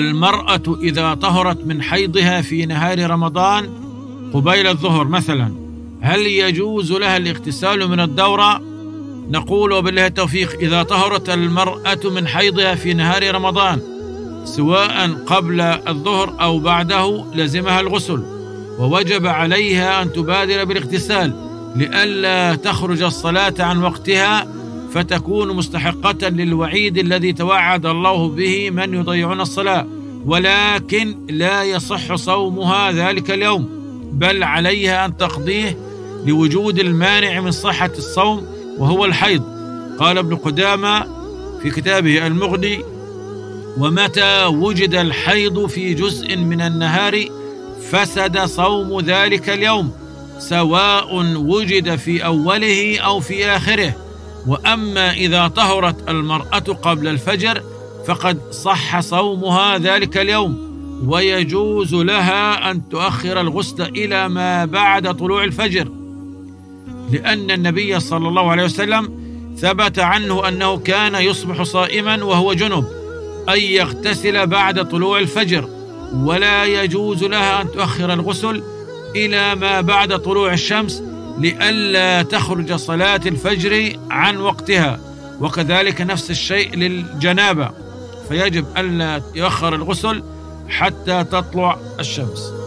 المرأة إذا طهرت من حيضها في نهار رمضان قبيل الظهر مثلا هل يجوز لها الاغتسال من الدورة؟ نقول وبالله التوفيق إذا طهرت المرأة من حيضها في نهار رمضان سواء قبل الظهر أو بعده لزمها الغسل ووجب عليها أن تبادر بالاغتسال لئلا تخرج الصلاة عن وقتها فتكون مستحقة للوعيد الذي توعد الله به من يضيعون الصلاة. ولكن لا يصح صومها ذلك اليوم. بل عليها أن تقضيه لوجود المانع من صحة الصوم وهو الحيض. قال ابن قدامة في كتابه المغني ومتى وجد الحيض في جزء من النهار فسد صوم ذلك اليوم سواء وجد في أوله أو في آخره. وأما إذا طهرت المرأة قبل الفجر فقد صح صومها ذلك اليوم ويجوز لها أن تؤخر الغسل إلى ما بعد طلوع الفجر. لأن النبي صلى الله عليه وسلم ثبت عنه أنه كان يصبح صائما وهو جنب أن يغتسل بعد طلوع الفجر. ولا يجوز لها أن تؤخر الغسل إلى ما بعد طلوع الشمس لئلا تخرج صلاة الفجر عن وقتها. وكذلك نفس الشيء للجنابة. فيجب ألا يؤخر الغسل حتى تطلع الشمس.